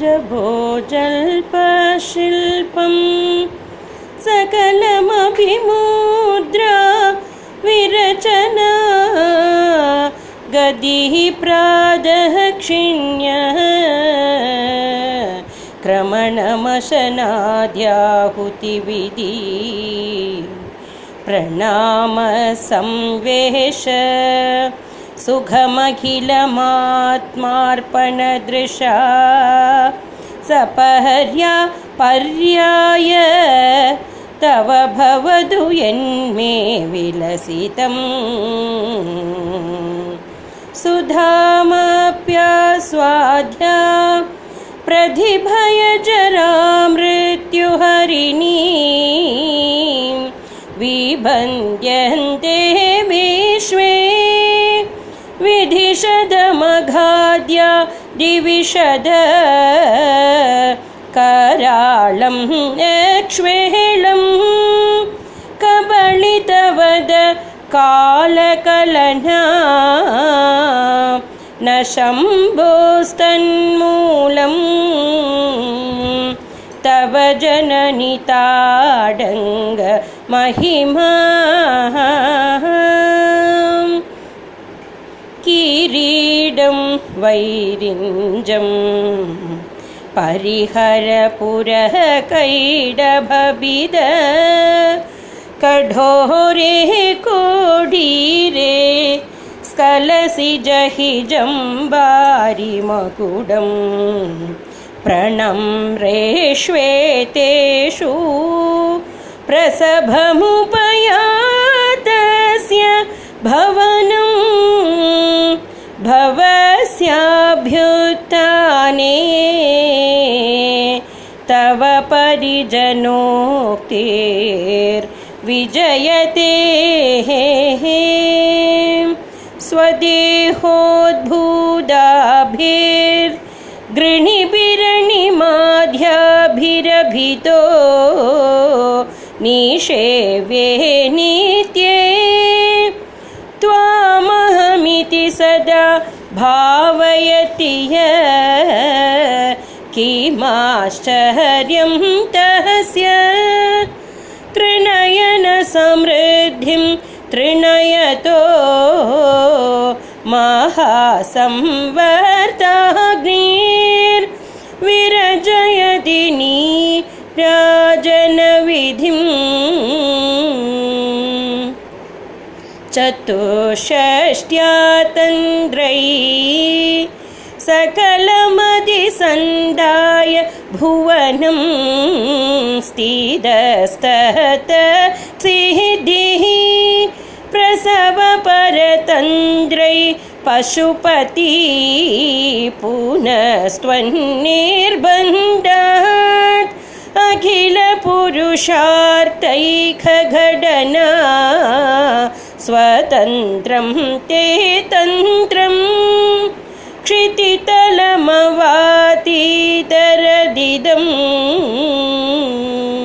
जल्पशिल्पं सकलमभिमुद्रा विरचना। गदिः प्रादः क्षिण्यः। क्रमणमशनाद्याहुतिविधि प्रणामसंवेश सुखमखिलमात्मार्पणदृशा। सपहर्या पर्याय। तव भवतु यन्मे विलसितम्। सुधामप्यास्वाद्या प्रधिभयजरा मृत्युहरिणी विभन्द्यन्ते विधिशदमघाद्य दिविशद कराळं यक्ष्वेळं कबलितवद कालकलना न शम्भोस्तन्मूलम् तव जननिताडङ्ग वैरिञ्जं परिहरपुरः कैडभबिद कढोरे कोडीरे स्कलसि जहि जम्बारिमकुडं प्रणम्रेष्वेतेषु प्रसभमुपयातस्य भवनं परिजनोक्तिर्विजयते स्वदेहोद्भूदाभिर्गृणिभिरणिमाध्याभिरभितो निषेव्ये नित्ये। त्वामहमिति सदा भावयति किमाश्चर्यं तस्य त्रिनयनसमृद्धिं त्रिनयतो महासंवर्ताग्निर्विरजयति नीराजनविधिम् चतुष्षष्ट्या तन्द्रै सकलमधिसन्दाय भुवनं स्थितस्तत सिद्धिः प्रसवपरतन्द्रै पशुपती पुनस्त्वन्निर्बन्धात्। अखिलपुरुषार्थैकघटना। स्वतन्त्रं ते तन्त्रं क्षितितलमवातीतरदिदम्